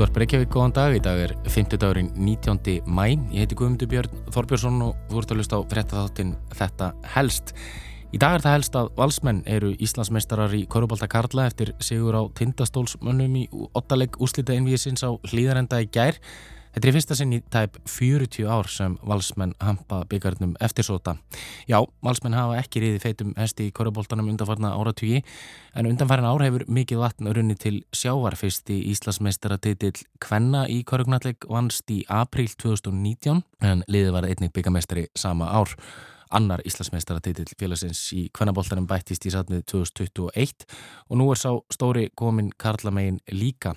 Útvarp Reykjavík, góðan dag. Í dag er 50 dagurinn 19. mæ. Ég heiti Guðmundur Björn Þorbjörnsson og þú ert að hlusta á frettatháttin Þetta helst. Í dag er það helst að valsmenn eru Íslandsmeistarar í Korubálta Karla eftir sigur á tindastólsmönnum í ottaleg úslita innvíðisins á hlýðarenda í gær. Þetta er fyrsta sinn í tæp 40 ár sem valsmenn hampa byggarnum eftirsóta. Já, valsmenn hafa ekki riði feitum hesti í korubóltanum undanfarna áratugi en undanfarna ár hefur mikið vatn runni til sjávar fyrst í Íslandsmeistaratitill Kvenna í korugnalleg vannst í april 2019 en liðið var einnig byggamestari sama ár. Annar Íslandsmeistaratitill félagsins í Kvennaboltanum bættist í satnið 2021 og nú er sá stóri komin Karlamegin líka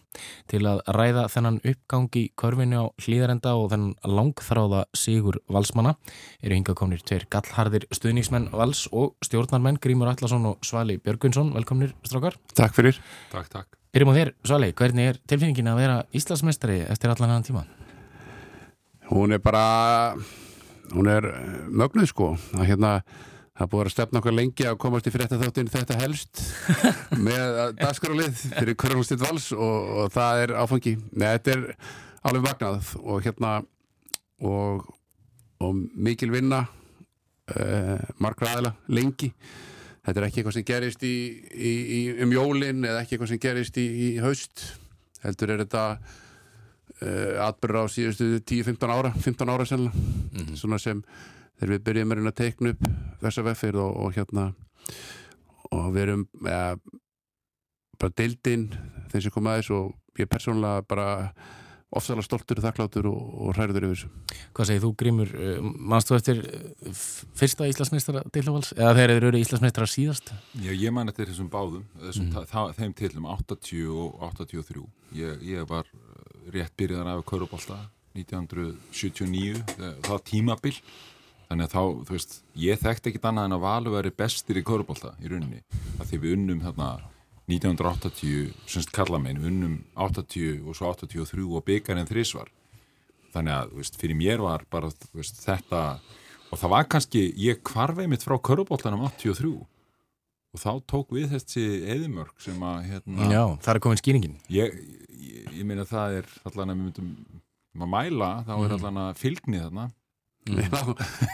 til að ræða þennan uppgangi körfinu á hlýðarenda og þennan langþráða Sigur Valsmanna eru hinga komnir tveir gallharðir stuðningsmenn Vals og stjórnarmenn Grímur Allarsson og Svali Björgunsson. Velkomnir strákar. Takk fyrir. Takk, takk. Erum á þér, Svali, hvernig er tilfinningin að vera Íslandsmeistari eftir allan hann tíma? Hún er bara hún er eh, mögnuð sko. Að hérna það búið að stefna okkur lengi að komast í frétta þáttinn þetta helst með dagskrálið fyrir Körlunstitt Vals og, og það er áfangi. Nei, þetta er alveg magnað og hérna og, og mikil vinna uh, margra aðila lengi. Þetta er ekki eitthvað sem gerist í, í, í, um jólin eða ekki eitthvað sem gerist í haust heldur er þetta uh, atbyrra á síðustu 10-15 ára 15 ára sennilega mm -hmm. svona sem þegar við byrjum að reyna að teikna upp þessa veffir og, og hérna og við erum ja, bara deildinn þeir sem kom aðeins og ég er persónulega bara ofsalega stoltur, þakkláttur og, og hræður yfir þessu. Hvað segir þú Grímur uh, mannst þú eftir uh, fyrsta Íslandsmeistara deilavals, eða þeir eru Íslandsmeistara síðast? Já, ég man eftir þessum báðum þessum, mm. þeim tilum 80 og 83 ég, ég var rétt byrjaðar af Kaurubólta 1979 það tímabil. Þannig að þá, þú veist, ég þekkt ekkit annað en að Valur veri bestir í Kaurubólta í rauninni, að því við unnum þarna 1980, semst kallamein við unnum 80 og svo 83 og byggarinn þrísvar þannig að, þú veist, fyrir mér var bara veist, þetta, og það var kannski ég kvarfið mitt frá Kaurubóltanum 83 og þá tók við þessi eðimörk sem að hérna, Já, það er komin skýringin Ég, ég meina það er allan að við myndum að mæla, þá er mhm. allan að fylgni þarna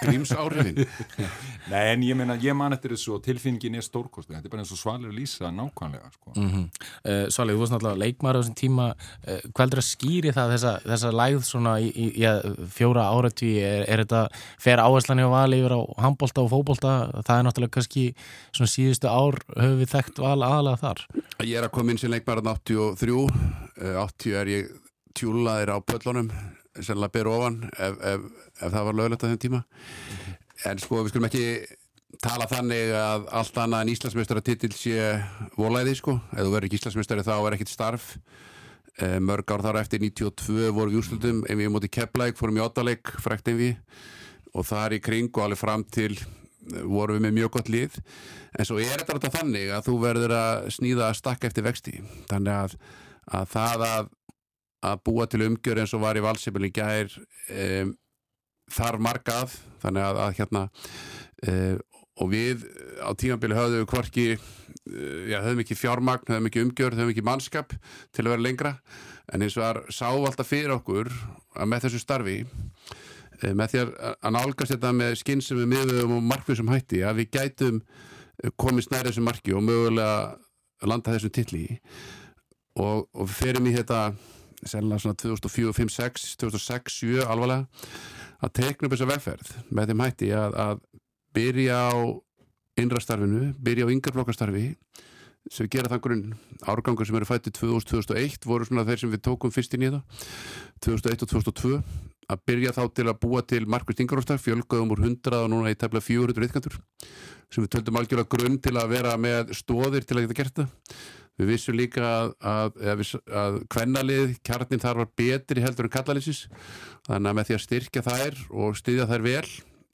gríms áhrifin Nei en ég meina, ég man eftir þessu og tilfinningin er stórkost, þetta er bara eins og Svalir lýsa nákvæmlega sko. mm -hmm. uh, Svalir, þú varst náttúrulega leikmar á þessum tíma. Uh, hvað er það að skýri það þessa, þessa læð svona í, í, í fjóra áratví er, er þetta fer áherslan í að vala yfir á handbólta og fókbólta það er náttúrulega kannski svona síðustu ár höfum við þekkt val aðalega þar. Ég er að koma inn sem leikmar á 83 80 er ég tjúlaðir á pöllunum sennilega ber ofan ef, ef, ef það var lögulegt á þenn tíma. Okay. en sko við skulum ekki tala þannig að allt annað en Íslandsmeistara titill sé volæði sko, ef þú verður ekki Íslandsmeistari þá er ekkit starf. E, mörg ár þar eftir 92 voru við úrslutum en við mótið keppleik, fórum í ottaleg frekt en við og það er í kring og alveg fram til eh, vorum við með mjög gott lið. En svo er þetta þannig að þú verður að snýða að stakka eftir vexti. Þannig að, að það að að búa til umgjör eins og var í valsipilin gær um, þar margað þannig að, að hérna um, og við á tímanbili höfðum við hvorki já, höfðum ekki fjármagn, höfðum ekki umgjör höfðum ekki mannskap til að vera lengra. En eins og það sáum alltaf fyrir okkur að með þessu starfi með því að nálgast þetta með skinn sem við miðum og markfið sem hætti að við gætum komið snærið þessu marki og mögulega landa þessum tilli og, og ferum í þetta sennilega svona 2004, 2005, 2006, 2007 alvarlega að tekna upp þessa vegferð með þeim hætti að, að byrja á innrastarfinu, byrja á yngarflokkastarfi sem við gera þann grunn. Árgangur sem eru fættið 2001 voru svona þeir sem við tókum fyrst inn í það 2001 og 2002 að byrja þá til að búa til markvist yngarflokkastarf fjölgöðum úr 100 og núna í tefla 400 ytkantur sem við töldum algjörlega grunn til að vera með stóðir til að geta gert það Við vissum líka að, að, að, kvennalið, kjarnin þar var betri heldur en kallalýsis þannig að með því að styrkja þær og styðja þær vel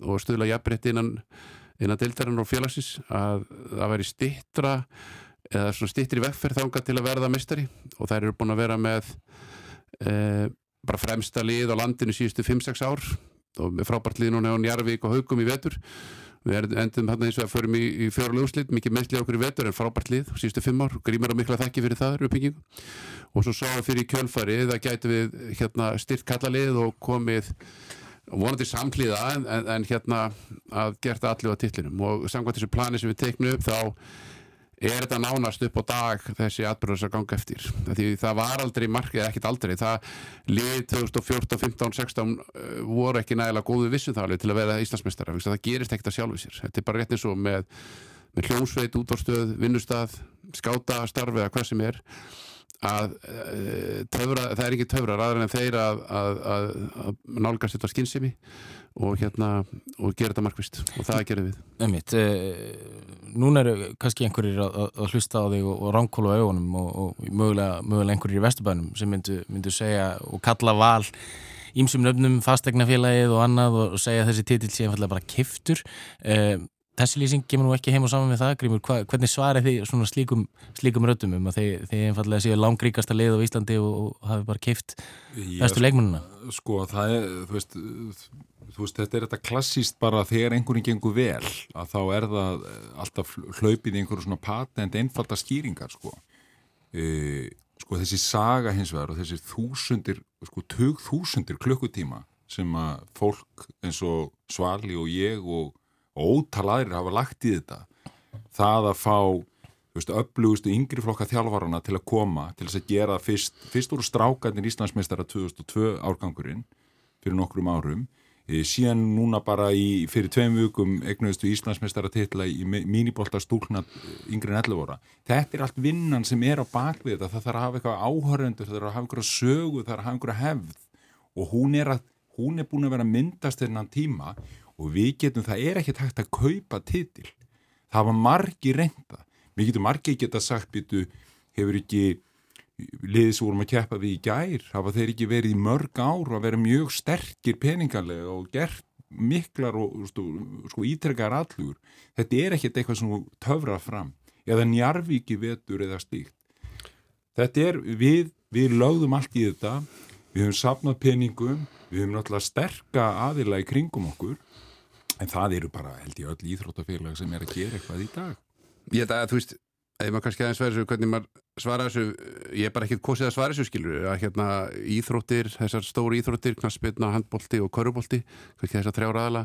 og stuðla jafnbreytti innan, innan deildarinn og félagsins að það væri stittra eða svona stittri vegferð þánga til að verða mistari og þær eru búin að vera með e, bara fremsta lið á landinu síðustu 5-6 ár. Og frábært lið núna á Njarvík og Haugum í vetur við endum hann eins og að förum í, í fjórulega úrslit mikið meðslið okkur í vetur en frábært lið síðustu fimm ár, grímar á mikla þekki fyrir það uppbygging og svo sáum við fyrir kjölfari það gæti við hérna, styrt kallalið og komið vonandi samklíða en, en, hérna að gert allir á tillinum og samkvæmt þessu plani sem við teiknum þá er þetta nánast upp á dag þessi atbyrðars að ganga eftir? Því það var aldrei markið, ekkit aldrei. Það lið 2014, 15, 16 uh, voru ekki nægilega góðu vissunþáli til að vera Íslandsmeistara, það gerist ekkit að sjálfu sér. Þetta er bara rétt eins og með, með hljómsveit, útvarstöð, vinnustad skáta, starfi eða hvað sem er að uh, töfra, það er ekki töfrar aðra en þeir að, að, að, að nálgast þetta skinnsemi og hérna og gera þetta markvist og það gerum við. Einmitt, e, Núna eru kannski einhverjir að, hlusta á þig og, og ránkóla á augunum og, og mögulega, mögulega einhverjir í Vesturbænum sem myndu, myndu segja og kalla val ímsum nöfnum fastegnafélagið og annað og segja að þessi titill sé einfallega bara kiftur e, Þessi lýsing kemur nú ekki heim og saman með það Grímur, hva, hvernig svarir þið svona slíkum, slíkum röttum um að þið, þið einfallega séu langríkasta lið á Íslandi og, og hafi bara kift bestu leikmununa Sko það er, þú veist þú veist, þetta er þetta klassíst bara þegar einhverjum gengur vel að þá er það alltaf hlaupið í einhverju svona patent einfalda skýringar sko. E, sko þessi saga hins vegar og þessi þúsundir, sko tug þúsundir klukkutíma sem að fólk eins og Svali og ég og ótal aðrir hafa lagt í þetta. Það að fá öflugustu yngri flokka þjálfarana til að koma, til þess að gera fyrst, fyrst úr strákarnir Íslandsmeistara 2002 árgangurinn fyrir nokkrum árum. Eh, síðan núna bara í, fyrir tveim vikum egnuðustu Íslandsmeistara titla í mínibólta stúlna eh, yngri en 11 óra. Þetta er allt vinnan sem er á bakvið þetta, það þarf að hafa eitthvað áhöröndur, það þarf að hafa eitthvað sögu, það þarf að hafa eitthvað hefð. Og hún er, að, hún er búin að vera myndast þennan tíma og við getum, það er ekki takt að kaupa titil. Það var margi reynda. Við getum margi geta sagt, býtu, hefur ekki liðið sem vorum að keppa við í gær hafa þeir ekki verið í mörg ár og verið mjög sterkir peningarlega og gert miklar og sko ítrekar allur þetta er ekkert eitthvað sem töfra fram eða njarvíki vetur eða stíkt þetta er, við, við lögðum allt í þetta við höfum sapnað peningum við höfum náttúrulega sterka aðila í kringum okkur en það eru bara held ég öll íþróttafélag sem er að gera eitthvað í dag. Ég held að þú veist Ef maður kannski aðeins verður hvernig maður svara þessu, ég er bara ekkert kosið að svara þessu skilur, að hérna íþróttir, þessar stóri íþróttir, knaspilna, handbólti og körubolti, kannski þessar þrjára aðala,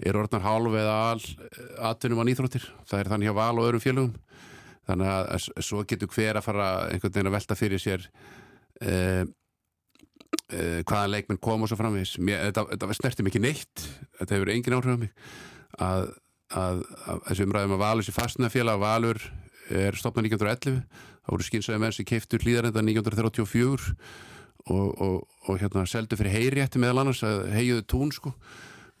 er orðnar hálf eða all aðtunum á íþróttir, það er þannig hjá val og öðrum félögum, þannig að svo getur hver að fara einhvern veginn að velta fyrir sér eh, eh, hvaða leikminn kom og svo framvegis, þetta, snerti mikið neitt, þetta hefur engin áhrif á mig, að, að, að þessu umræðum að valur sér fastna félag, valur er stopnað 1911 það voru skynsæði menn sem keiftur hlýðarenda 1934 og, og, og hérna seldu fyrir heyriætti meðal annars að heiðuðu tún sko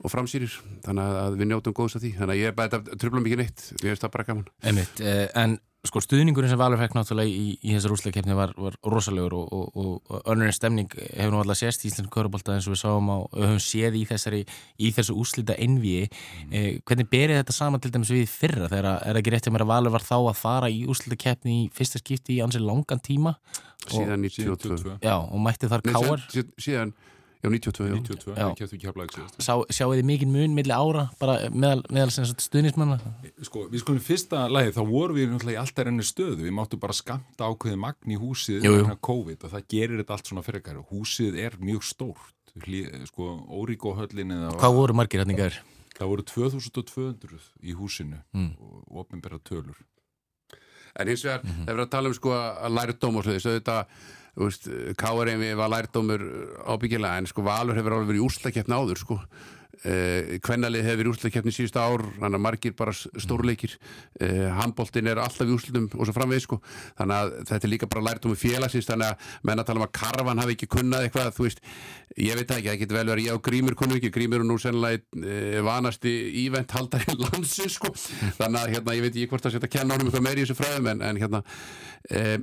og framsýrir, þannig að við njótum góðs af því. Þannig að ég er bara, þetta tröfla mikið neitt. Við erum það bara gaman. Einmitt, eh, En sko stuðningurinn sem Valur fekk náttúrulega í, í þessar úsleikefni var, var rosalegur og, og, og önnurinn stemning hefur nú alltaf sést í Íslands Körubólta eins og við sáum á, við höfum séð í þessari í þessu úslita envíi mm. eh, hvernig berið þetta saman til dæmis við fyrra þegar er ekki rétt hjá mér að Valur var þá að fara í úslita keppni í fyrsta skipti í ansið langan tíma? Síðan 92 Já, og mætti þar káar síðan Já, 92, já. 92, já. kæftu ekki haflaðið síðast. Sá, sjáu þið mikið mun millir ára bara meðal, meðal stuðnismanna? Sko, við skulum fyrsta lagi, þá vorum við náttúrulega í alltaf enni stöðu, við máttum bara skamta ákveði magn í húsið vegna COVID og það gerir þetta allt svona fyrir ekkar og húsið er mjög stórt, sko, Óríkóhöllin eða... Hvað voru margir hérna ykkar? Það voru 2200 í húsinu mm. og ofnbæra tölur. En hins vegar, mm -hmm. það er verið að tala um sko að læra dóm og svo K.R.M. var lærdómur ábyggilega en sko Valur hefur alveg verið í úrslakeppni áður sko eh, Kvennalið hefur verið í úrslakeppni síðustu ár þannig að margir bara stórleikir. Eh, handbóltin er alltaf í úrslatum og svo framveg sko. Þannig að þetta er líka bara lærdómi félagsins þannig að menna tala um að Karvan hafi ekki kunnað eitthvað þú veist, ég veit ekki, það getur vel verið ég á Grímur kunnu ekki, Grímur er nú sennilega eh, vanasti ívent haldar í landsins sko, þannig að hérna ég veit ekki hvort það setja að kenna honum eitthvað meiri í þessu fræðum en, en hérna eh,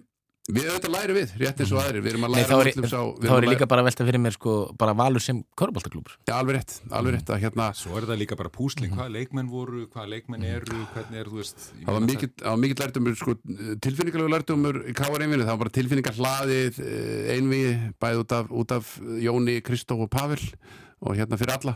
Við auðvitað læri við, rétt eins og aðrir. Við erum að læra Nei, þá er, þá er líka bara að velta fyrir mér sko, bara valur sem köruboltaklúpur Já, alveg rétt, alveg rétt að, hérna... Svo er það líka bara púsling, hvaða leikmenn voru hvaða leikmenn eru, hvernig er þú veist Það var mikið lærtumur, sko, tilfinningarlegu lærtumur í K.R.einvinu það var bara tilfinningar hlaðið eh, einvi bæð út af, út af Jóni, Kristóf og Pavel og hérna fyrir alla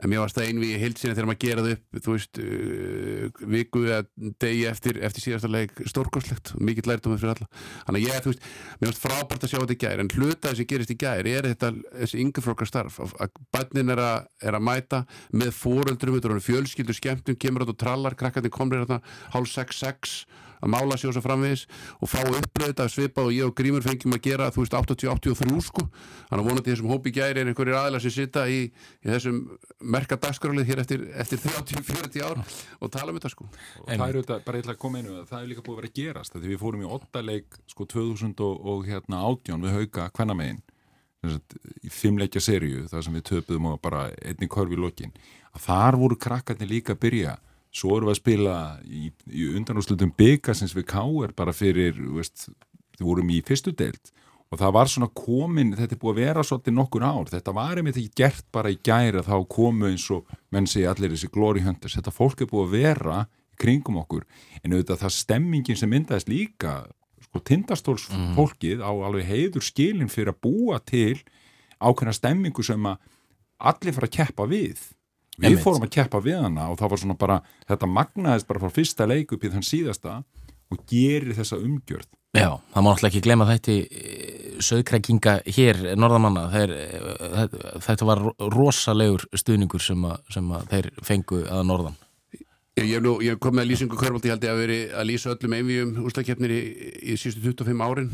en mér varst það einvi í heilsinni þegar maður geraði upp þú veist, uh, viku eða degi eftir, eftir síðasta leik stórkoslegt og mikill lærtum fyrir alla. Þannig að ég, þú veist, mér varst frábært að sjá þetta í gær en hluta sem gerist í gær er þetta þessi yngjaflokkar starf að bænin er, er að mæta með fóreldrum, fjölskyldu skemmtum, kemur átt og trallar, krakkarnir komir hérna hálf 6-6 að mála sér svo framvegis og fá upplöðið að svipa og ég og Grímur fengjum að gera þú veist 80-83 sko. Þannig að vonandi þessum hópi gæri er einhverjir aðlar sem sitta í, í þessum merka dagskrálið hér eftir, eftir 30-40 ár og tala um þetta sko. Og það er auðvitað, bara eitthvað að koma inn það er líka búið að vera gerast því við fórum í 8 leik sko 2000 og, hérna átjón við hauga hvernamegin í fimmleikja serju þar sem við töpuðum og bara einni korfi í lokin. Að þar voru krakkarnir líka að byrja svo erum við að spila í, í undanúslutum byggasins við K.R. bara fyrir, veist, við vorum í fyrstu deilt og það var svona komin, þetta er búið að vera svolítið nokkur ár, þetta var einmitt ekki gert bara í gæri að þá komu eins og menn segi allir þessi glory hunters, þetta fólk er búið að vera kringum okkur, en auðvitað það stemmingin sem myndaðist líka sko tindastólsfólkið mm. á alveg heiður skilin fyrir að búa til ákveðna stemmingu sem að allir fara að keppa við Við Emitt. fórum að keppa við hana og það var svona bara, þetta magnaðist bara frá fyrsta leik upp í þann síðasta og gerir þessa umgjörð. Já, það má alltaf ekki glemja þetta eh, söðkrækinga hér, norðamanna, þeir, eh, þetta var rosalegur stuðningur sem, að, sem að þeir fengu að norðan. Ég, ég, nú, ég kom með lýsingu held ég að veri að lýsa öllum einvíum úrslagkeppnir í, í sístu 25 árin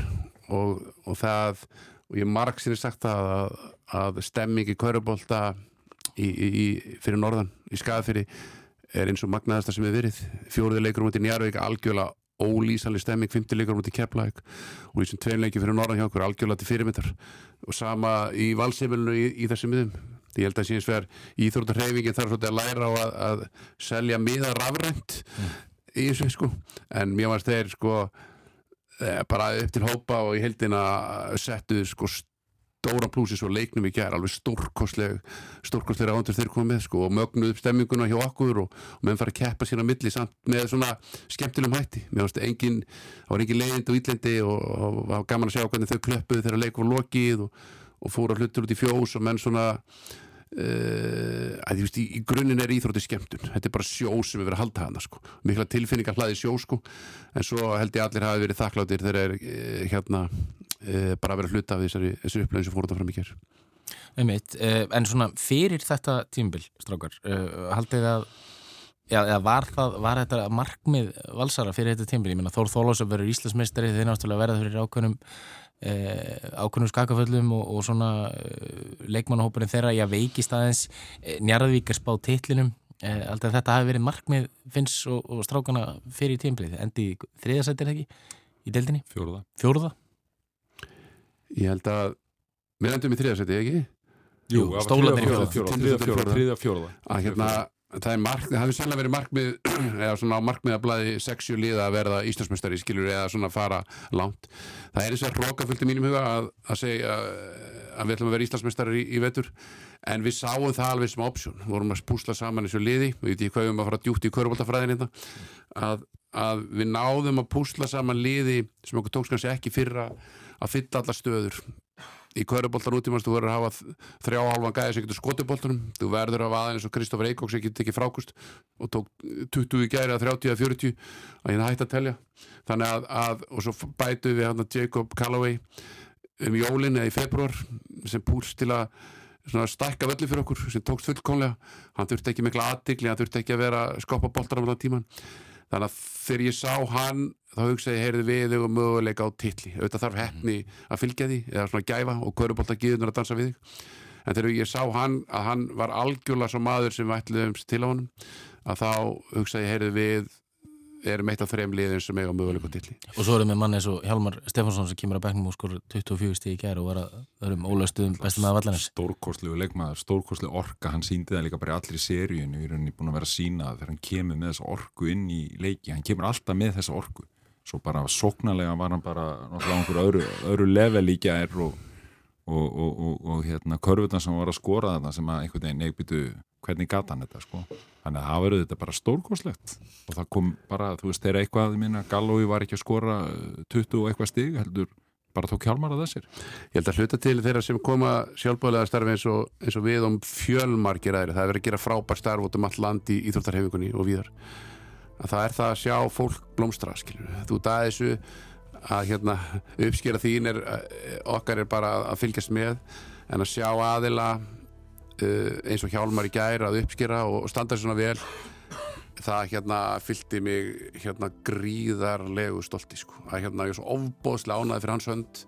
og, og það, og ég marg sinni sagt að, að stemming í kvörvalda í, í, fyrir norðan í skafiri er eins og magnaðasta sem við verið. Fjóruði leikur mútið Njarvík algjörlega ólýsanlega stemming, fymti leikur mútið Keflæk og þessum tveim leiki fyrir norðan hjá okkur algjörlega til fyrirmyndar. Og sama í valsefilinu í, í þessum miðum. Ég held að síðan sver íþróttarhefingin þarf svolítið að læra á að, að selja miða rafrænt mm. í þessu sko. En mér varst þeir sko eh, bara upp til hópa og í heldina settu sko stóra plúsis og leiknum í gerð alveg stórkostleg stórkostlega ándur þeir komið sko og mögnuð upp stemminguna hjá okkur og, og meðan fara að keppa sína milli samt með svona skemmtilegum hætti mér finnst engin, það var engin leiðind og ítlendi og það var gaman að sjá hvernig þau klöppuð þegar leikum var lokið og, og fóra hlutur út í fjós og menn svona Uh, að, veist, í, í grunninn er íþrótti skemmtun þetta er bara sjó sem við verðum að halda hana sko. mikla tilfinningar hlaði sjó sko. en svo held ég allir hafi verið þakkláttir þegar er uh, hérna bara að vera hluta af þessari, þessari upplöðin sem fór þetta fram í kér En svona fyrir þetta tímbil strákar, haldið að Já, var, það, var þetta markmið valsara fyrir þetta tímbil, ég menna Þór Þólós að vera íslensmestari þeir náttúrulega verða fyrir ákveðnum Eh, ákveðnum skakaföllum og, og svona eh, leikmannahópurinn þeirra ég veikist aðeins eh, Njarðvík er spáð titlinum alltaf þetta hafi verið markmið finns og, og strákana fyrir tímplið endi þriðasættir ekki í deildinni? Fjóruða Fjóruða? Ég held að við endum í þriðasætti, ekki? Jú, stólanir í fjóruða Þriðja fjóruða Að hérna það er markmið, það hefur sannlega verið markmið eða svona markmiðablaði sexju liða að verða Íslandsmestari, skilur, eða svona fara langt. Það er eins og rókafullt í mínum huga að, að segja að við ætlum að vera Íslandsmestari í, í vetur en við sáum það alveg sem option. Við vorum að púsla saman þessu liði við veitum hvað við erum að fara djúpt í körubóltafræðin hérna, að, að við náðum að púsla saman liði sem okkur tóks kannski ekki fyrra að fylla alla stöður. Í kvöruboltan útímans, þú verður að hafa þrjá halvan gæði sem getur skotiboltanum þú verður að hafa aðeins og Kristófur Eikóks sem getur tekið frákust og tók 20 í gæri að 30 að 40 að hérna hægt að telja. Þannig að, að og svo bætu við hann að Jacob Calloway um jólin eða í februar sem púls til að stækka völlu fyrir okkur sem tókst fullkonlega hann þurfti ekki mikla aðdegli, hann þurfti ekki að vera skoppa boltar á tíman þannig að þegar ég sá hann þá hugsaði ég, heyrði við og möguleika á tilli auðvitað þarf hefni að fylgja því eða svona gæfa og kvörubólta giðunar að dansa við þig. En þegar ég sá hann að hann var algjörlega svo maður sem við ætluðum til á hann að þá hugsaði ég, heyrði við erum eitt af þrejum liðin sem eiga möguleika til Og svo erum við manni eins og Hjalmar Stefansson sem kemur að beknum og skor 24 stíði í kæru og var að öðrum ólaustuðum bestum með vallarins. Stórkostlegu leikmaður, stórkostlegu orka. Hann síndi það líka bara í allir seríun við erum búin að vera að sína þegar hann kemur með þessa orku inn í leiki, hann kemur alltaf með þessa orku. Svo bara sóknarlega var hann bara náttúrulega öðru, öðru level í gær og, og, og, og hérna körfutan sem var að skora þetta sem að einhvern veginn hvernig gata hann þetta sko? Þannig að það verður þetta bara stórkoslegt og það kom bara, þú veist, þegar eitthvað minna, Gallói var ekki að skora 20 og eitthvað stig heldur bara tók hjálmar að þessir. Ég held að hluta til þeirra sem koma sjálfbóðlega starfi eins og, eins og við um fjölmargir aðri, það er verið að gera frábær starf út um all land í Íþróttarhefingunni og víðar. Að það er það að sjá fólk blómstra skilur. þú dæði þessu að hérna, uppskera þín er, okkar er bara að fylgjast með en að sjá aðila eins og hjálmar í gær að uppskera og standa svona vel það hérna fylgdi mig hérna gríðarlegu stolti sko. að hérna ég er svo ofbóðslega ánaði fyrir hans hönd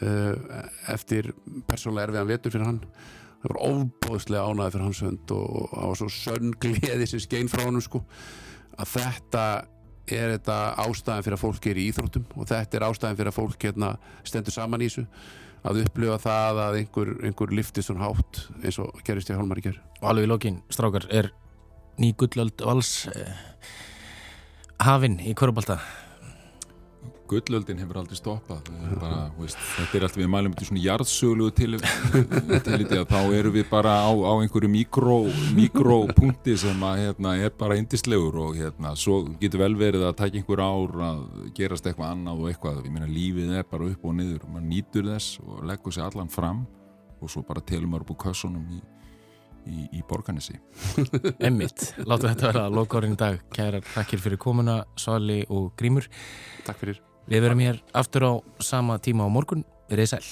uh, eftir persónlega erfiðan vetur fyrir hann það var ofbóðslega ánaði fyrir hans hönd og það var svo söngliði sem skein frá hann sko. að þetta er þetta ástæðan fyrir að fólk er í íþróttum og þetta er ástæðan fyrir að fólk hérna, stendur saman í þessu að upplifa það að einhver, einhver lifti svona hátt eins og gerist í Hólmar í ger Og alveg í lokin, strákar, er ný gullöld vals eh, hafinn í Körubalta gullöldin hefur aldrei stoppað. Bara, veist, þetta er alltaf við mælum til svona jarðsöglugu til, þá eru við bara á, á einhverju mikropunkti sem að, hérna, er bara indislegur og hérna, svo getur vel verið að taka einhver ár að gerast eitthvað annað og eitthvað, ég meina lífið er bara upp og niður og maður nýtur þess og leggur sér allan fram og svo bara telur maður upp á kössunum í í, í borganessi Emmitt, látu þetta vera að loka árin í dag. Kærar takkir fyrir komuna Svali og Grímur. Takk fyrir Við verum hér aftur á sama tíma á morgun, verið sæl